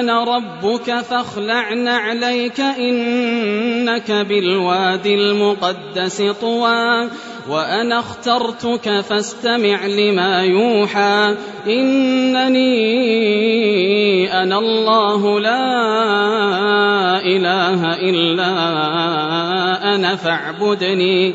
أنا ربك فاخلع نعليك إنك بالوادي المقدس طوى وأنا اخترتك فاستمع لما يوحى إنني أنا الله لا إله إلا أنا فاعبدني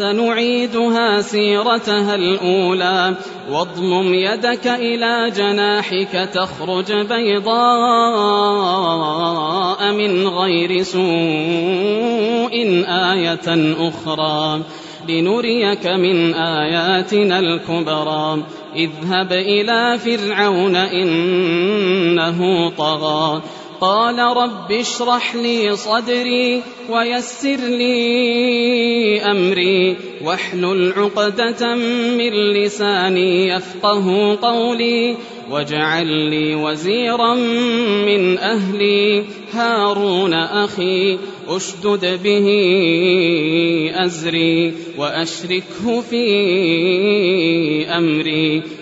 سنعيدها سيرتها الأولى. واضمم يدك إلى جناحك تخرج بيضاء من غير سوء آية أخرى. لنريك من آياتنا الكبرى. اذهب إلى فرعون إنه طغى. قال رب اشرح لي صدري ويسر لي أمري واحلل عقدة من لساني يفقه قولي واجعل لي وزيرا من أهلي هارون أخي أشدد به أزري وأشركه في أمري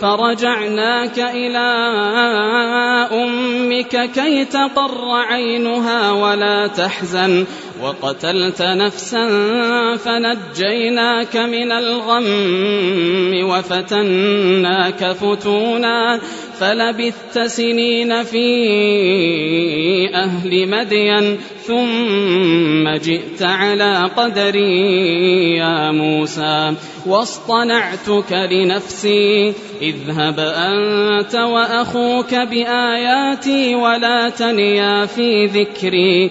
فرجعناك إلى أمك كي تقر عينها ولا تحزن. وقتلت نفسا فنجيناك من الغم وفتناك فتونا فلبثت سنين في أهل مدين ثم جئت على قدري يا موسى واصطنعتك لنفسي اذهب أنت وأخوك بآياتي ولا تنيا في ذكري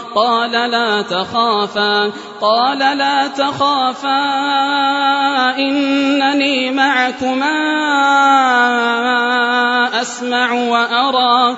قال لا تخافا قال لا تخافا إنني معكما أسمع وأرى.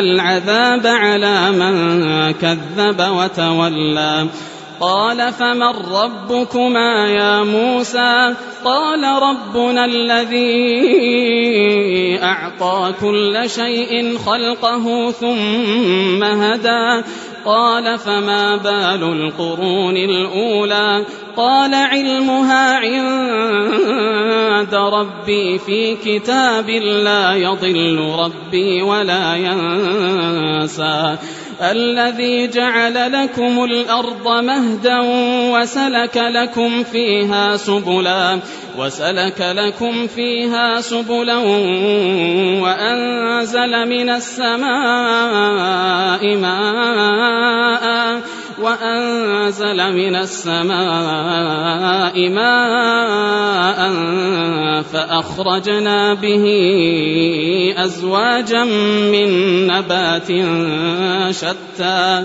العذاب على من كذب وتولى. قال فمن ربكما يا موسى؟ قال ربنا الذي أعطى كل شيء خلقه ثم هدى. قال فما بال القرون الأولى قال علمها عند ربي في كتاب لا يضل ربي ولا ينسى. الذي جعل لكم الأرض مهدا وسلك لكم فيها سبلا. وسلك لكم فيها سبلا وأنزل من السماء ماء وأنزل من السماء ماء فأخرجنا به أزواجا من نبات شتى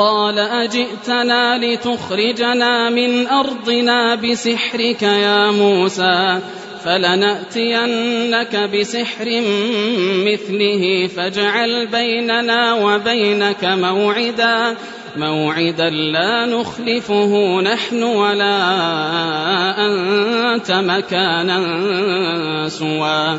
قال أجئتنا لتخرجنا من أرضنا بسحرك يا موسى فلنأتينك بسحر مثله فاجعل بيننا وبينك موعدا موعدا لا نخلفه نحن ولا أنت مكانا سوى.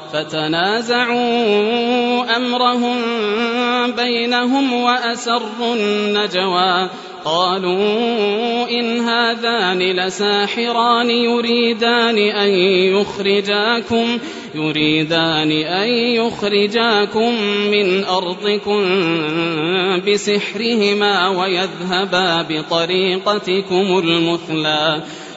فتنازعوا أمرهم بينهم وأسروا النجوى. قالوا إن هذان لساحران يريدان أن يخرجاكم يريدان أن يخرجاكم من أرضكم بسحرهما ويذهبا بطريقتكم المثلى.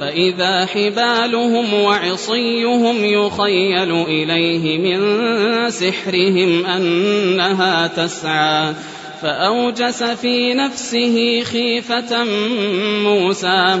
فإذا حبالهم وعصيهم يخيل إليه من سحرهم أنها تسعى فأوجس في نفسه خيفة موسى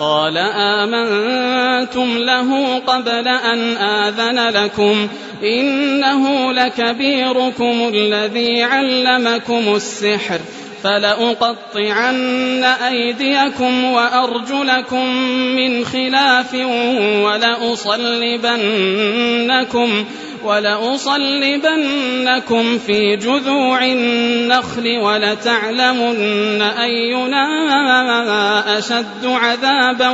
قال آمنتم له قبل أن آذن لكم إنه لكبيركم الذي علمكم السحر فلأقطعن أيديكم وأرجلكم من خلاف ولأصلبنكم ولأصلبنكم في جذوع النخل ولتعلمن أينا أشد عذابا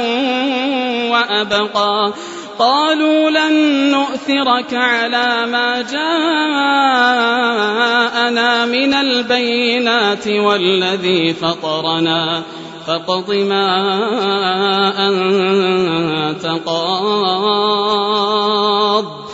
وأبقى. قالوا لن نؤثرك على ما جاءنا من البينات والذي فطرنا. فاقض ما أنت قاض.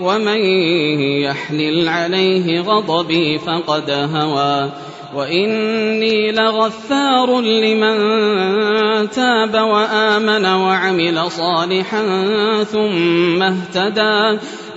ومن يحلل عليه غضبي فقد هوى. وإني لغفار لمن تاب وآمن وعمل صالحا ثم اهتدى.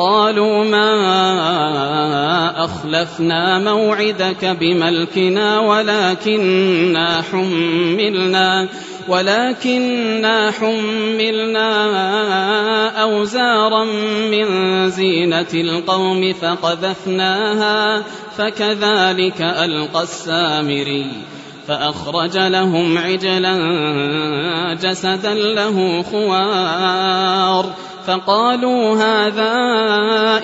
قالوا ما أخلفنا موعدك بملكنا ولكننا حملنا ولكننا حملنا أوزارا من زينة القوم فقذفناها فكذلك ألقى السامري فأخرج لهم عجلا جسدا له خوار فقالوا هذا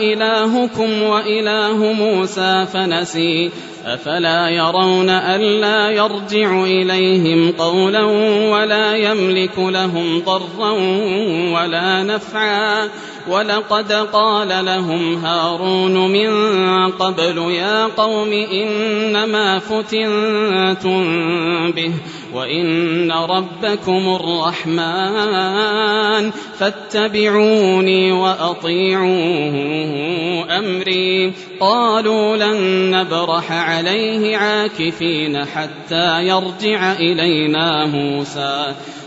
إلهكم وإله موسى فنسي. أفلا يرون ألا يرجع إليهم قولا ولا يملك لهم ضرا ولا نفعا. ولقد قال لهم هارون من قبل يا قوم إنما فتنتم به. وإن ربكم الرحمن فاتبعوني وأطيعوا أمري قالوا لن نبرح عليه عاكفين حتى يرجع إلينا موسى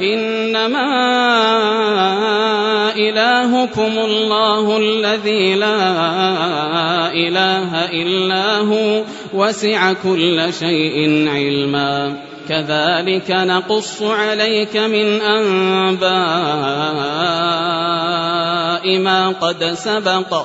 إنما إلهكم الله الذي لا إله إلا هو وسع كل شيء علما. كذلك نقص عليك من أنباء ما قد سبق.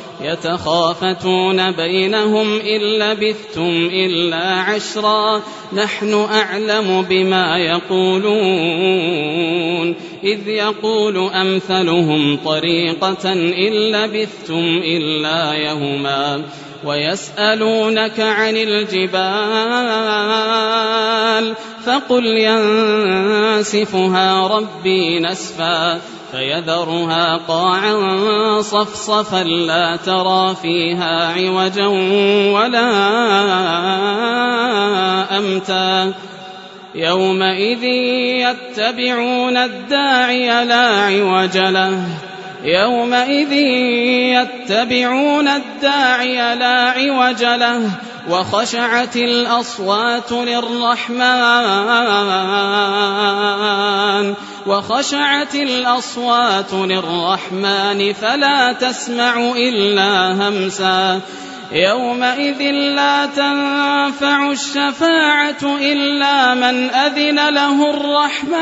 يتخافتون بينهم إن لبثتم إلا عشرا نحن أعلم بما يقولون إذ يقول أمثلهم طريقة إن لبثتم إلا يوما ويسألونك عن الجبال فقل ينسفها ربي نسفا فيذرها قاعا صفصفا لا ترى فيها عوجا ولا أمتا يومئذ يتبعون الداعي لا عوج له يومئذ يتبعون الداعي لا عوج له وخشعت الأصوات للرحمن. وخشعت الأصوات للرحمن فلا تسمع إلا همسا. يومئذ لا تنفع الشفاعة إلا من أذن له الرحمن.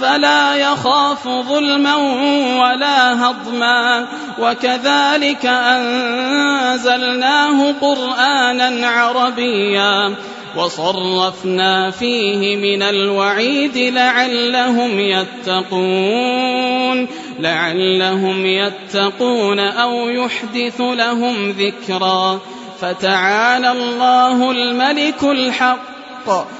فلا يخاف ظلما ولا هضما. وكذلك أنزلناه قرآنا عربيا. وصرفنا فيه من الوعيد لعلهم يتقون. لعلهم يتقون أو يحدث لهم ذكرا. فتعالى الله الملك الحق.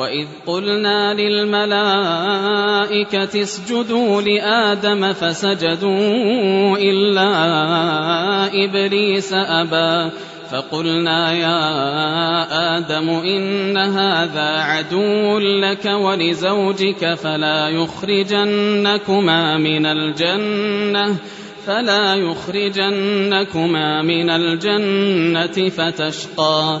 وإذ قلنا للملائكة اسجدوا لآدم فسجدوا إلا إبليس أبى فقلنا يا آدم إن هذا عدو لك ولزوجك فلا يخرجنكما من الجنة فلا يخرجنكما من الجنة فتشقى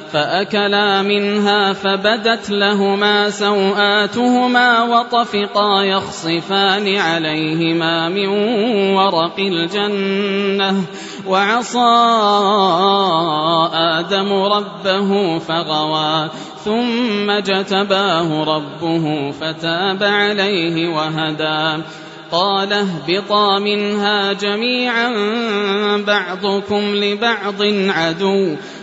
فأكلا منها فبدت لهما سوآتهما وطفقا يخصفان عليهما من ورق الجنة وعصى آدم ربه فغوى ثم اجتباه ربه فتاب عليه وهدى. قال اهبطا منها جميعا بعضكم لبعض عدو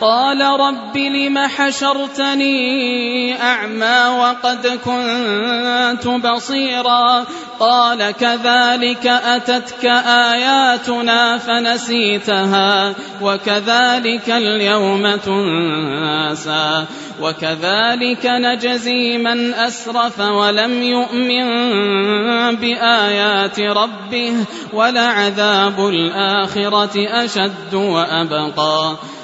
قال رب لم حشرتني أعمى وقد كنت بصيرا قال كذلك أتتك آياتنا فنسيتها وكذلك اليوم تنسى وكذلك نجزي من أسرف ولم يؤمن بآيات ربه ولعذاب الآخرة أشد وأبقى